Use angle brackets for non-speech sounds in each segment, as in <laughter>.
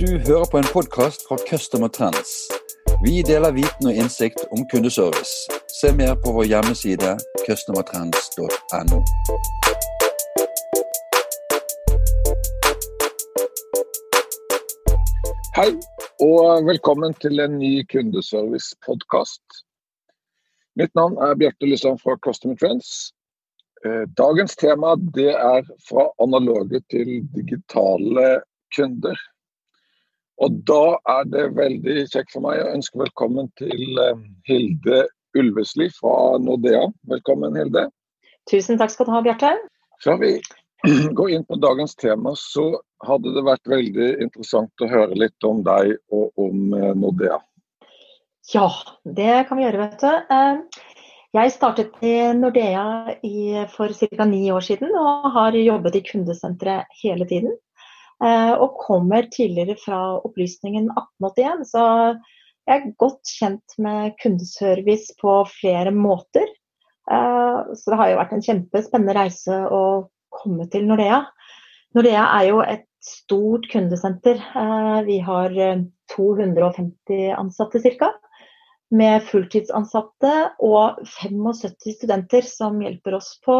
Du hører på en podkast fra Customer Trends. Vi deler viten og innsikt om kundeservice. Se mer på vår hjemmeside customertrends.no. Hei, og velkommen til en ny kundeservice-podkast. Mitt navn er Bjarte Lysand fra Customer Trends. Eh, dagens tema det er fra analoge til digitale kunder. Og da er det veldig kjekt for meg å ønske velkommen til eh, Hilde Ulvesli fra Nordea. Velkommen, Hilde. Tusen takk skal du ha, Bjarte. Før vi <clears throat> går inn på dagens tema, så hadde det vært veldig interessant å høre litt om deg og om eh, Nordea. Ja, det kan vi gjøre, vet du. Jeg startet i Nordea for ca. ni år siden og har jobbet i kundesenteret hele tiden. Eh, og kommer tidligere fra opplysningen 1881. Så jeg er godt kjent med kundeservice på flere måter. Eh, så det har jo vært en kjempespennende reise å komme til Nordea. Nordea er jo et stort kundesenter. Eh, vi har 250 ansatte ca. Med fulltidsansatte og 75 studenter som hjelper oss på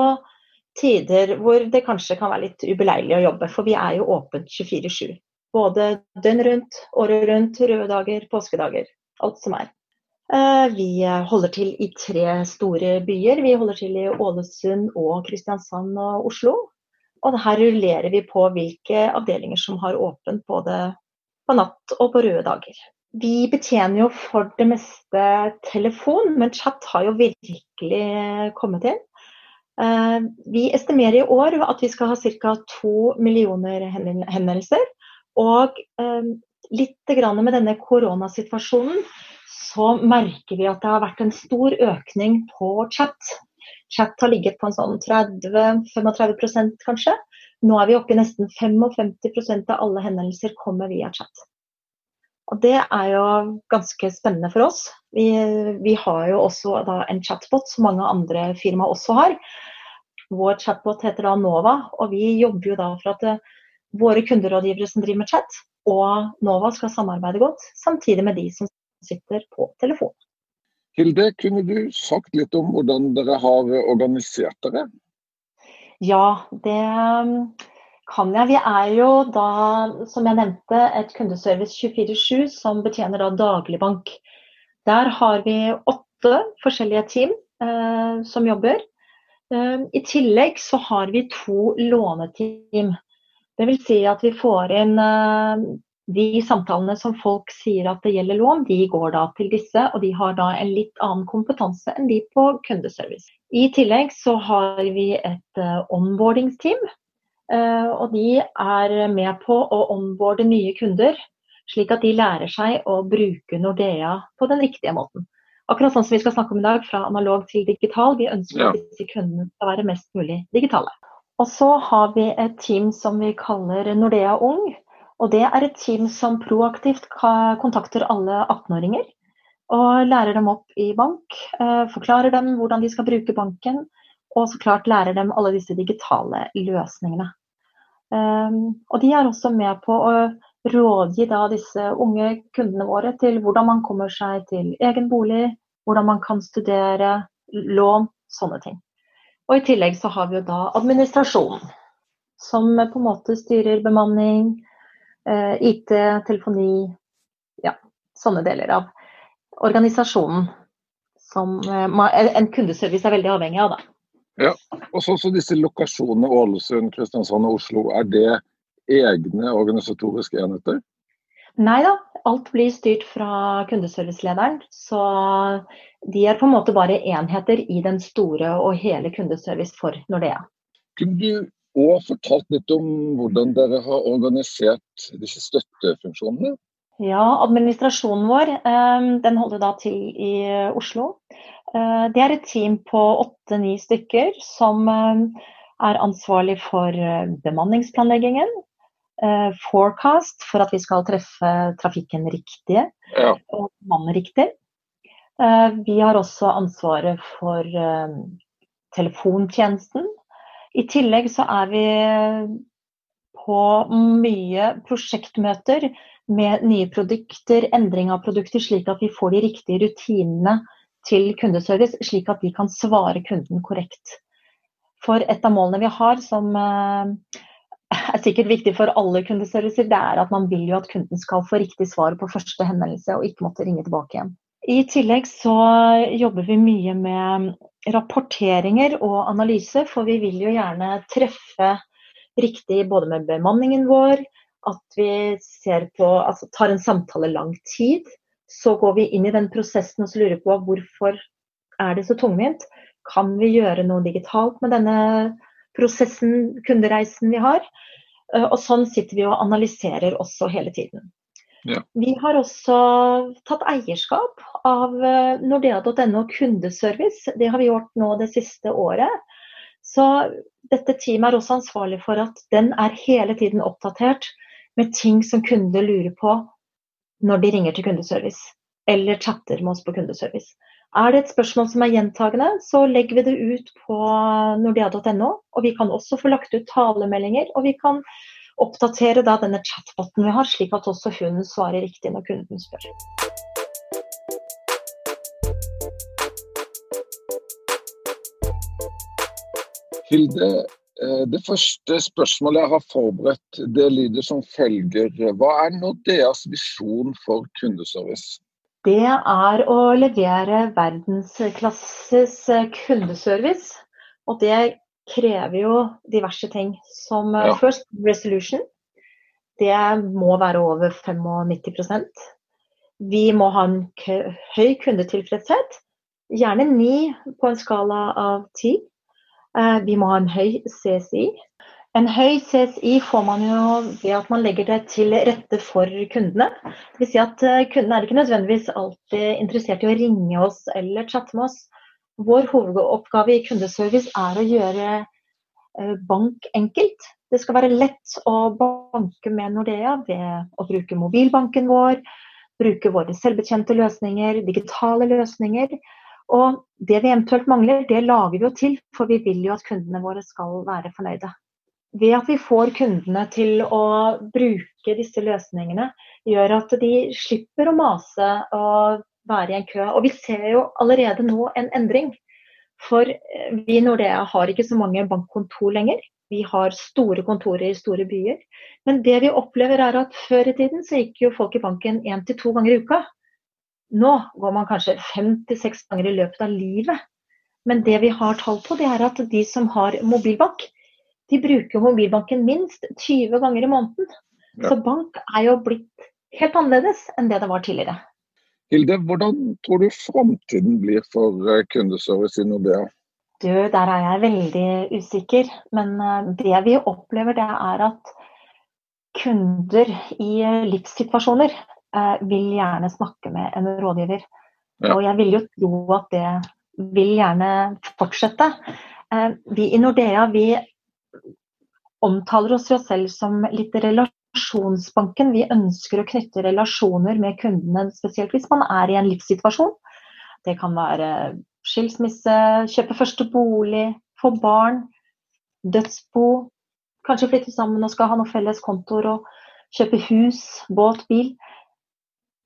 tider hvor det kanskje kan være litt ubeleilig å jobbe. For vi er jo åpent 24-7. Både døgn rundt, året rundt, røde dager, påskedager. Alt som er. Eh, vi holder til i tre store byer. Vi holder til i Ålesund og Kristiansand og Oslo. Og her rullerer vi på hvilke avdelinger som har åpent både på natt og på røde dager. Vi betjener jo for det meste telefon, men chat har jo virkelig kommet inn. Eh, vi estimerer i år at vi skal ha ca. to millioner henvendelser. Og eh, litt med denne koronasituasjonen så merker vi at det har vært en stor økning på chat. Chat har ligget på en sånn 30-35 kanskje. Nå er vi oppe i nesten 55% av alle henvendelser kommer via chat. Og Det er jo ganske spennende for oss. Vi, vi har jo også en chatbot, som mange andre firmaer også har. Vår chatbot heter da Nova, og vi jobber jo da for at eh, våre kunderådgivere som driver med chat, og Nova skal samarbeide godt, samtidig med de som sitter på telefon. Hilde, kunne du sagt litt om hvordan dere har organisert dere? Ja, det kan jeg. Vi er jo da, som jeg nevnte, et kundeservice 24-7 som betjener da dagligbank. Der har vi åtte forskjellige team eh, som jobber. Eh, I tillegg så har vi to låneteam. Dvs. Si at vi får inn eh, de samtalene som folk sier at det gjelder lån, de går da til disse, og de har da en litt annen kompetanse enn de på kundeservice. I tillegg så har vi et uh, onboardingsteam Eh, og de er med på å onboarde nye kunder, slik at de lærer seg å bruke Nordea på den riktige måten. Akkurat sånn som vi skal snakke om i dag, fra analog til digital. Vi ønsker ja. at disse kundene skal være mest mulig digitale. Og så har vi et team som vi kaller Nordea Ung. Og det er et team som proaktivt kontakter alle 18-åringer. Og lærer dem opp i bank. Eh, forklarer dem hvordan de skal bruke banken og så klart lærer dem alle disse digitale løsningene. Um, og de er også med på å rådgi da disse unge kundene våre til hvordan man kommer seg til egen bolig, hvordan man kan studere, lån, sånne ting. Og i tillegg så har vi jo da administrasjonen, som på en måte styrer bemanning, eh, IT, telefoni, ja, sånne deler av organisasjonen som eh, en kundeservice er veldig avhengig av. da. Ja, og så, så disse lokasjonene Ålesund, Kristiansand og Oslo, er det egne organisatoriske enheter? Nei da, alt blir styrt fra kundeservicelederen. Så de er på en måte bare enheter i den store og hele kundeservice for Nordea. Kunne du òg fortalt litt om hvordan dere har organisert disse støttefunksjonene? Ja, administrasjonen vår eh, den holder da til i Oslo. Eh, det er et team på åtte-ni stykker som eh, er ansvarlig for eh, bemanningsplanleggingen. Forecast for at vi skal treffe trafikken riktig ja. og mannen riktig. Vi har også ansvaret for telefontjenesten. I tillegg så er vi på mye prosjektmøter med nye produkter, endring av produkter, slik at vi får de riktige rutinene til kundeservice, slik at vi kan svare kunden korrekt. For et av målene vi har, som eh, er sikkert viktig for alle kundeservicer, det er at man vil jo at kunden skal få riktig svar på første henvendelse og ikke måtte ringe tilbake igjen. I tillegg så jobber vi mye med rapporteringer og analyse, for vi vil jo gjerne treffe riktig både med bemanningen vår, at vi på, altså tar en samtale lang tid. Så går vi inn i den prosessen og lurer på hvorfor er det så tungvint. Kan vi gjøre noe digitalt med denne prosessen, kundereisen vi har? Eh, og sånn sitter vi og analyserer også hele tiden. Ja. Vi har også tatt eierskap av eh, nordea.no kundeservice. Det har vi gjort nå det siste året. Så dette teamet er også ansvarlig for at den er hele tiden oppdatert med ting som kunder lurer på når de ringer til kundeservice eller chatter med oss på kundeservice. Er det et spørsmål som er gjentagende, så legger vi det ut på nordea.no. Og vi kan også få lagt ut talemeldinger, og vi kan oppdatere da denne chatboten vi har, slik at også hun svarer riktig når kunden spør. Hilde, det første spørsmålet jeg har forberedt, det lyder som følger. Hva er Nordeas visjon for kundeservice? Det er å levere verdensklasses kundeservice. Og det krever jo diverse ting. Som eh, ja. First Resolution. Det må være over 95% Vi må ha en høy kundetilfredshet. Gjerne ni på en skala av ti. Eh, vi må ha en høy CSI. En høy CSI får man jo ved at man legger det til rette for kundene. Det vil si at eh, Kundene er ikke nødvendigvis alltid interessert i å ringe oss eller chatte med oss. Vår hovedoppgave i kundeservice er å gjøre eh, bank enkelt. Det skal være lett å banke med Nordea ved å bruke mobilbanken vår, bruke våre selvbetjente løsninger, digitale løsninger. Og det vi eventuelt mangler, det lager vi jo til, for vi vil jo at kundene våre skal være fornøyde ved at vi får kundene til å bruke disse løsningene, gjør at de slipper å mase og være i en kø. Og vi ser jo allerede nå en endring. For eh, vi i Nordea har ikke så mange bankkontor lenger. Vi har store kontorer i store byer. Men det vi opplever er at før i tiden så gikk jo folk i banken én til to ganger i uka. Nå går man kanskje fem til seks ganger i løpet av livet. Men det vi har tall på, det er at de som har mobilbank, de bruker mobilbanken minst 20 ganger i måneden. Ja. Så bank er jo blitt helt annerledes enn det det var tidligere. Hilde, hvordan tror du framtiden blir for eh, kundeservice i Nordea? Du, der er jeg veldig usikker. Men eh, det vi opplever, det er at kunder i livssituasjoner eh, vil gjerne snakke med en rådgiver. Ja. Og jeg vil jo tro at det vil gjerne fortsette. Vi i Nordea vi omtaler oss jo selv som litt relasjonsbanken. Vi ønsker å knytte relasjoner med kundene, spesielt hvis man er i en livssituasjon. Det kan være skilsmisse, kjøpe første bolig, få barn, dødsbo. Kanskje flytte sammen og skal ha noen felles kontor og kjøpe hus, båt, bil.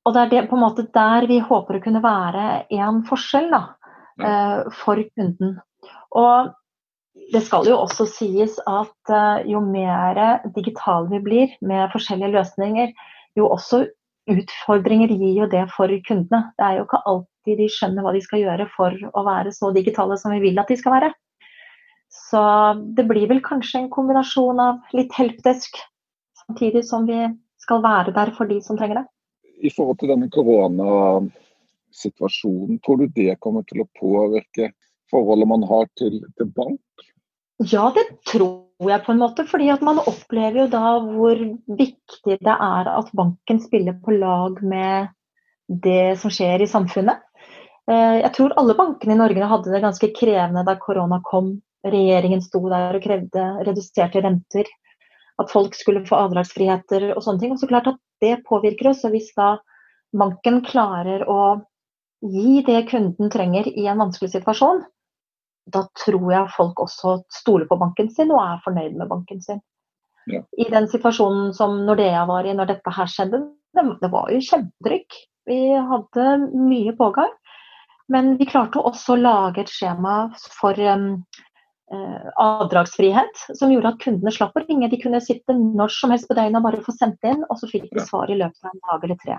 Og det er det, på en måte der vi håper å kunne være en forskjell da, uh, for kunden. Og det skal jo også sies at uh, jo mer digitale vi blir med forskjellige løsninger, jo også utfordringer gir jo det for kundene. Det er jo ikke alltid de skjønner hva de skal gjøre for å være så digitale som vi vil at de skal være. Så det blir vel kanskje en kombinasjon av litt helpdesk, samtidig som vi skal være der for de som trenger det. I forhold til denne koronasituasjonen, tror du det kommer til å påvirke forholdet man har til, til bank? Ja, det tror jeg på en måte. fordi at man opplever jo da hvor viktig det er at banken spiller på lag med det som skjer i samfunnet. Eh, jeg tror alle bankene i Norge hadde det ganske krevende da korona kom. Regjeringen sto der og krevde reduserte renter. At folk skulle få avdragsfriheter og sånne ting. Og så klart at det påvirker oss. Og hvis da banken klarer å gi det kunden trenger i en vanskelig situasjon, da tror jeg folk også stoler på banken sin og er fornøyd med banken sin. Ja. I den situasjonen som Nordea var i når dette her skjedde, det, det var jo kjempetrykk. Vi hadde mye pågang. Men vi klarte også å lage et skjema for um, avdragsfrihet, som gjorde at kundene slapp å ringe. De kunne sitte når som helst på døgnet og bare få sendt inn, og så fikk de svar i løpet av en dag eller tre.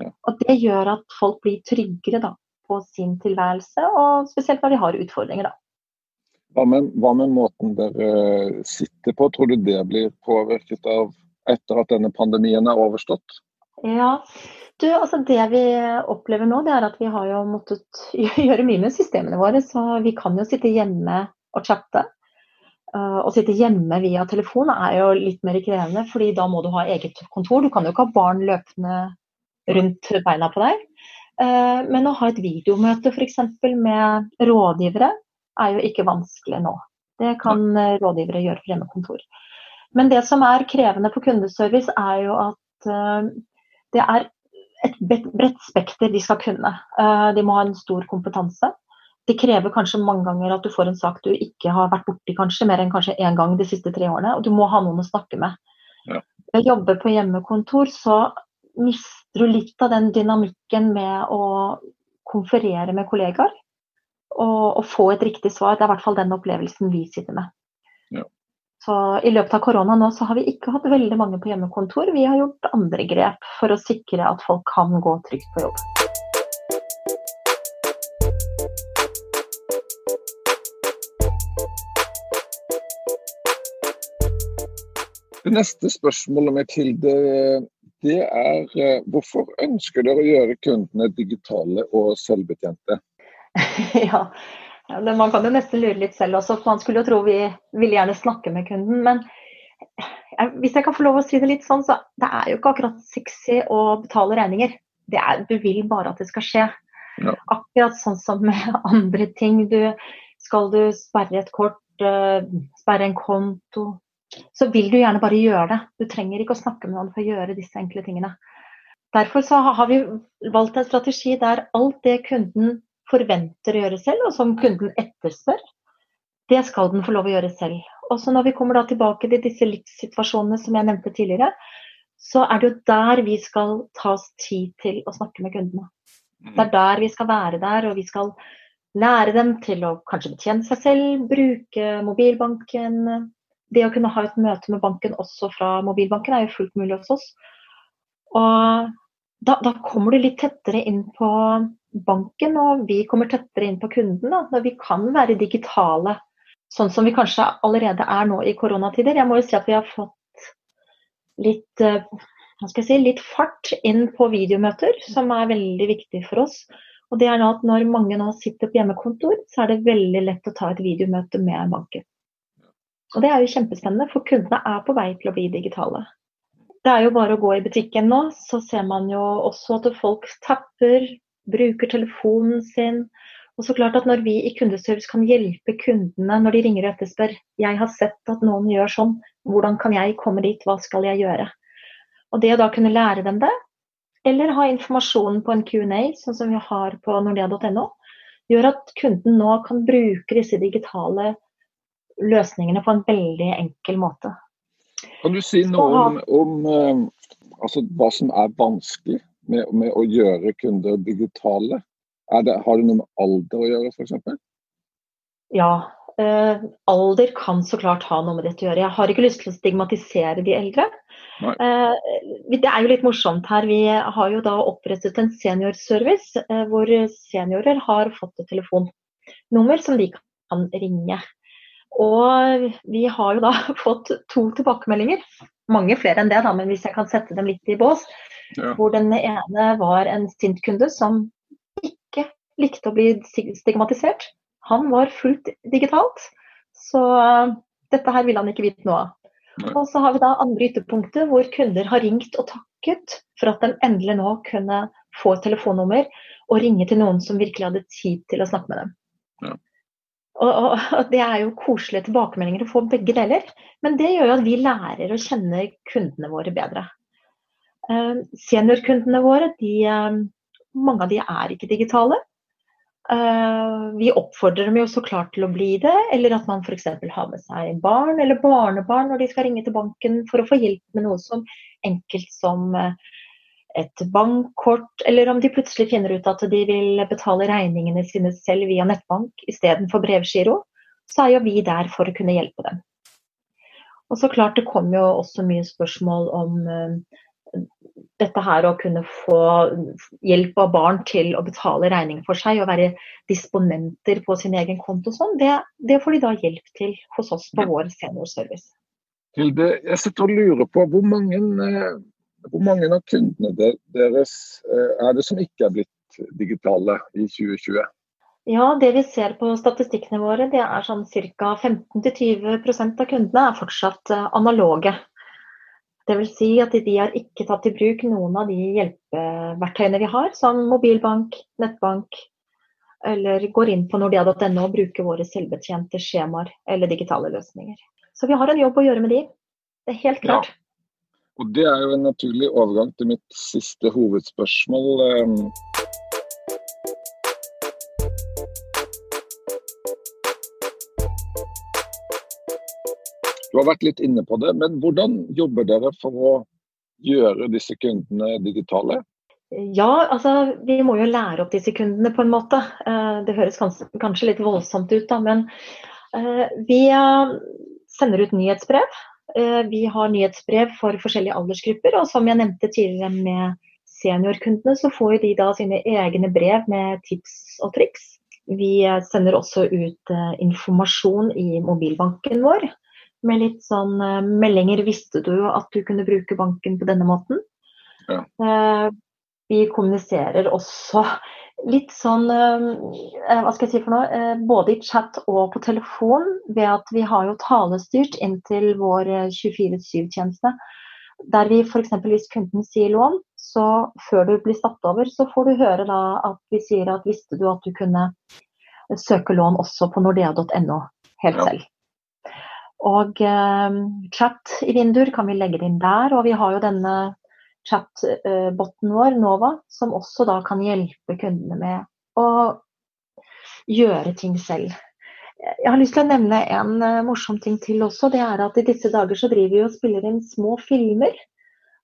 Og Det gjør at folk blir tryggere da, på sin tilværelse, og spesielt når de har utfordringer. da. Hva med, hva med, måten dere sitter på, tror du det blir påvirket av etter at denne pandemien er overstått? Ja, du, altså Det vi opplever nå, det er at vi har jo måttet gjøre mye med systemene våre. Så vi kan jo sitte hjemme og chatte. Uh, å sitte hjemme via telefon er jo litt mer krevende, fordi da må du ha eget kontor. Du kan jo ikke ha barn løpende rundt beina på deg. Uh, men å ha et videomøte f.eks. med rådgivere er jo ikke vanskelig nå. Det kan uh, rådgivere gjøre fra hjemmekontor. Men det som er krevende på kundeservice, er jo at det er et bredt spekter de skal kunne. De må ha en stor kompetanse. Det krever kanskje mange ganger at du får en sak du ikke har vært borti kanskje mer enn kanskje én gang de siste tre årene, og du må ha noen å snakke med. Ja. Ved å jobbe på hjemmekontor så mister du litt av den dynamikken med å konferere med kollegaer og, og få et riktig svar. Det er i hvert fall den opplevelsen vi sitter med. Så I løpet av korona nå så har vi ikke hatt veldig mange på hjemmekontor. Vi har gjort andre grep for å sikre at folk kan gå trygt på jobb. Det neste spørsmålet mitt Hilde, det, det er eh, hvorfor ønsker dere å gjøre kundene digitale og selvbetjente? <laughs> ja, man kan jo nesten lure litt selv også, for man skulle jo tro vi ville gjerne snakke med kunden. Men hvis jeg kan få lov å si det litt sånn, så det er jo ikke akkurat sexy å betale regninger. Det er, du vil bare at det skal skje. Ja. Akkurat sånn som med <laughs> andre ting. Du, skal du sperre et kort, uh, sperre en konto, så vil du gjerne bare gjøre det. Du trenger ikke å snakke med noen for å gjøre disse enkle tingene. Derfor har vi valgt en strategi der alt det kunden forventer å gjøre selv, og som kunden etterspør, det skal den få lov å gjøre selv. Og så når vi kommer da tilbake til disse livssituasjonene som jeg nevnte tidligere, så er det jo der vi skal ta oss tid til å snakke med kundene. Mm. Det er der vi skal være der, og vi skal lære dem til å kanskje betjene seg selv, bruke mobilbanken. Det å kunne ha et møte med banken også fra mobilbanken er jo fullt mulig hos oss. Og da, da kommer du litt tettere inn på banken, og vi kommer tettere inn på kunden når vi kan være digitale. Sånn som vi kanskje allerede er nå i koronatider. Jeg må jo si at vi har fått litt, eh, si, litt fart inn på videomøter, som er veldig viktig for oss. Og det er nå at Når mange nå sitter på hjemmekontor, så er det veldig lett å ta et videomøte med banken. Og Det er jo kjempespennende, for kundene er på vei til å bli digitale. Det er jo bare å gå i butikken nå, så ser man jo også at folk tapper bruker telefonen sin. Og så klart at Når vi i kundeservice kan hjelpe kundene når de ringer og etterspør jeg har sett at noen gjør sånn, hvordan kan jeg komme dit, hva skal jeg gjøre? Og Det å da kunne lære dem det, eller ha informasjonen på en Q&A, sånn som vi har på nordea.no, gjør at kunden nå kan bruke disse digitale løsningene på en veldig enkel måte. Kan du si noe om, om uh, altså, hva som er vanskelig med, med å gjøre kunder digitale? Det, har det noe med alder å gjøre, f.eks.? Ja, eh, alder kan så klart ha noe med dette å gjøre. Jeg har ikke lyst til å stigmatisere de eldre. Eh, det er jo litt morsomt her. Vi har jo da opprettet en seniorservice eh, hvor seniorer har fått et telefonnummer som de kan ringe. Og vi har jo da <laughs> fått to tilbakemeldinger. Mange flere enn det, da, men hvis jeg kan sette dem litt i bås. Ja. Hvor den ene var en sint kunde som ikke likte å bli stigmatisert. Han var fullt digitalt, så uh, dette her ville han ikke vite noe av. Og så har vi da andre ytterpunktet hvor kunder har ringt og takket for at de endelig nå kunne få et telefonnummer og ringe til noen som virkelig hadde tid til å snakke med dem. Ja. Og, og, og, Det er jo koselige tilbakemeldinger å få begge deler, men det gjør jo at vi lærer å kjenne kundene våre bedre. Eh, seniorkundene våre, de, eh, mange av de er ikke digitale. Uh, vi oppfordrer dem jo så klart til å bli det, eller at man f.eks. har med seg barn eller barnebarn når de skal ringe til banken for å få hjelp med noe som enkelt som eh, et bankkort, eller om de plutselig finner ut at de vil betale regningene sine selv via nettbank istedenfor brevgiro, så er jo vi der for å kunne hjelpe dem. Og så klart Det kommer jo også mye spørsmål om uh, dette her å kunne få hjelp av barn til å betale regninger for seg og være disponenter på sin egen konto. og Sånn. Det, det, får de da hjelp til hos oss på vår seniorservice. Hilde, jeg sitter og lurer på hvor mange, eh, hvor mange av kundene deres eh, er det som ikke er blitt digitale i 2020? Ja, Det vi ser på statistikkene våre, det er sånn ca. 15-20% av kundene er fortsatt eh, analoge. Dvs. Si at de har ikke tatt i bruk noen av de hjelpeverktøyene vi har, som mobilbank, nettbank, eller går inn på nordea.no og bruker våre selvbetjente skjemaer eller digitale løsninger. Så vi har en jobb å gjøre med de. Det er helt klart. Ja. Og Det er jo en naturlig overgang til mitt siste hovedspørsmål. Ehm, Du har vært litt inne på det, men hvordan jobber dere for å gjøre disse kundene digitale? Ja, altså vi må jo lære opp disse kundene på en måte. Eh, det høres kanskje litt voldsomt ut, da, men eh, vi eh, sender ut nyhetsbrev. Vi har nyhetsbrev for forskjellige aldersgrupper, og som jeg nevnte tidligere med seniorkundene, så får de da sine egne brev med tips og triks. Vi sender også ut informasjon i mobilbanken vår med litt sånn meldinger. Visste du at du kunne bruke banken på denne måten? Ja. Vi kommuniserer også litt sånn uh, Hva skal jeg si for noe? både i chat og på telefon ved at vi har jo talestyrt inn til vår 24-7-tjeneste. Der vi f.eks. hvis kunden sier lån, så før du blir satt over, så får du høre da at vi sier at visste du at du kunne søke lån også på nordea.no helt selv. Og eh, chat i vinduer kan vi legge det inn der. Og vi har jo denne chat-boten vår, Nova, som også da kan hjelpe kundene med å gjøre ting selv. Jeg har lyst til å nevne en uh, morsom ting til også. Det er at i disse dager så driver vi og spiller inn små filmer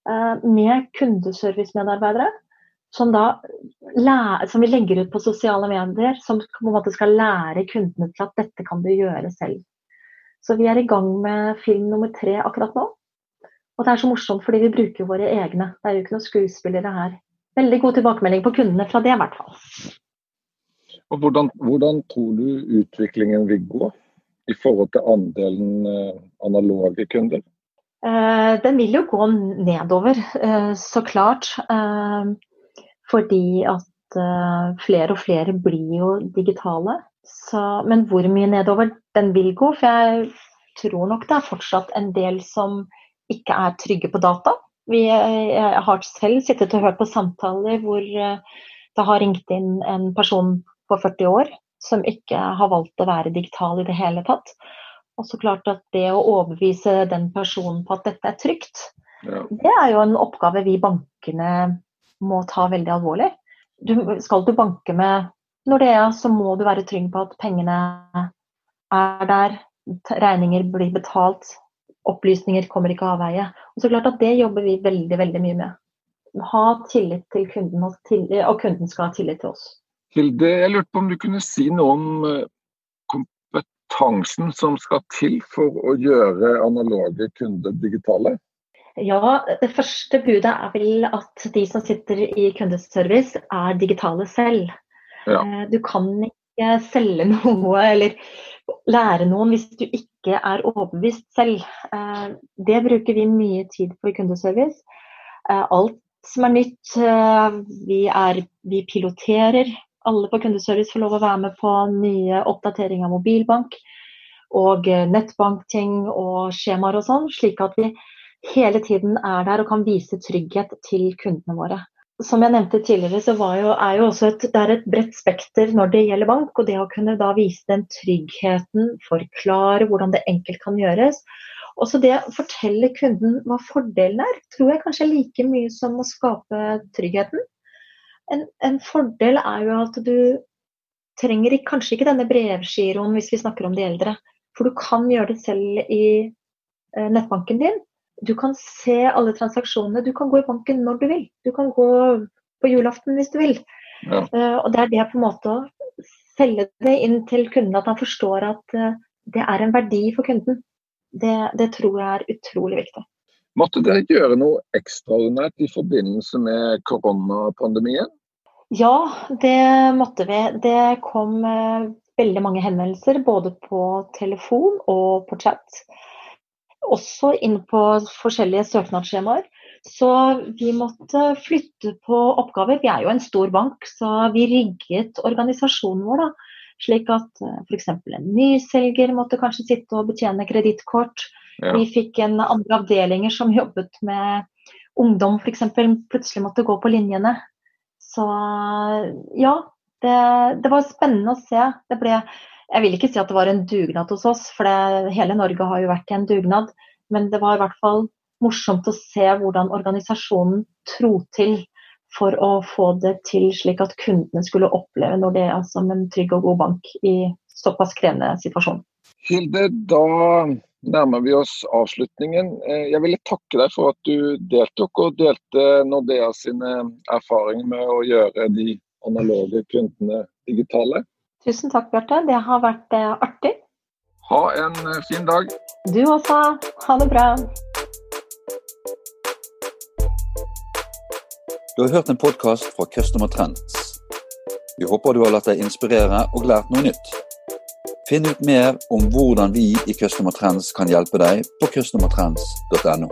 uh, med kundeservicemedarbeidere. Som, da, som vi legger ut på sosiale medier, som på en måte skal lære kundene til at dette kan du gjøre selv. Så vi er i gang med film nummer tre akkurat nå. Og det er så morsomt fordi vi bruker våre egne. Det er jo ikke noen skuespillere her. Veldig god tilbakemelding på kundene fra det, i hvert fall. Og hvordan, hvordan, tror du utviklingen vil gå i forhold til andelen eh, analoge kunder? Eh, den vil jo gå nedover, eh, så klart. Eh, fordi at eh, flere og flere blir jo digitale. Så, men hvor mye nedover den vil gå, for jeg tror nok det er fortsatt en del som ikke er trygge på data. Vi, har selv sittet og hørt på samtaler hvor eh, det har ringt inn en person på 40 år som ikke har valgt å være digital i det hele tatt. Og så klart at det å overbevise den personen på at dette er trygt, ja. det er jo en oppgave vi bankene må ta veldig alvorlig. Du, skal du banke med Nordea, så må du være trygg på at pengene er der, regninger blir betalt, opplysninger kommer ikke av veie. Og så klart at Det jobber vi veldig veldig mye med. Ha tillit til kunden, og kunden skal ha tillit til oss. Hilde, jeg lurte på om du kunne si noe om eh, kompetansen som skal til for å gjøre analoge kunder digitale? Ja, Det første budet er vel at de som sitter i kundeservice er digitale selv. Ja. Eh, du kan ikke selge <laughs> noe eller lære noen hvis du ikke er overbevist selv. Eh, det bruker vi mye tid på i kundeservice. Eh, alt som er nytt, vi, er, vi piloterer. Alle på kundeservice får lov å være med på nye oppdateringer av mobilbank og nettbankting og skjemaer og sånn, slik at vi hele tiden er der og kan vise trygghet til kundene våre som jeg nevnte tidligere, så jo, er jo også et, det er et bredt spekter når det gjelder bank. Og det å kunne da vise den tryggheten, forklare hvordan det enkelt kan gjøres. Også det å fortelle kunden hva fordelen er, tror jeg kanskje er like mye som å skape tryggheten. En, en fordel er jo at du trenger kanskje ikke denne brevgiroen hvis vi snakker om de eldre. For du kan gjøre det selv i eh, nettbanken din. Du kan se alle transaksjonene. Du kan gå i banken når du vil. Du kan gå på julaften hvis du vil. Ja. Uh, og det er det på en måte å selge det inn til kunden, at han forstår at uh, det er en verdi for kunden. Det, det, tror jeg er utrolig viktig. Måtte dere gjøre noe ekstraordinært i forbindelse med koronapandemien? Ja, det måtte vi. Det kom uh, veldig mange henvendelser både på telefon og på chat også inn på forskjellige søknadsskjemaer. Så vi måtte flytte på oppgaver. Vi er jo en stor bank, så vi rigget organisasjonen vår da, slik at eh, f.eks. en nyselger måtte kanskje sitte og betjene kredittkort. Ja. Vi fikk en andre avdelinger som jobbet med ungdom f.eks. plutselig måtte gå på linjene. Så ja, det, det var spennende å se. Det ble jeg vil ikke si at det var en dugnad hos oss, for det, hele Norge har jo vært i en dugnad. Men det var i hvert fall morsomt å se hvordan organisasjonen tro til for å få det til slik at kundene skulle oppleve når det er som en trygg og god bank i såpass krevende situasjon. Hilde, da nærmer vi oss avslutningen. Eh, jeg ville takke deg for at du deltok og delte Nordea sine erfaringer med å gjøre de analoge kundene digitale. Tusen takk, Bjarte. Det har vært eh, artig. Ha en eh, fin dag. Du også. Ha det bra. Du har hørt en podkast fra Customer Trends. Vi håper du har latt deg inspirere og lært noe nytt. Finn ut mer om hvordan vi i Customer Trends kan hjelpe deg på customertrends.no.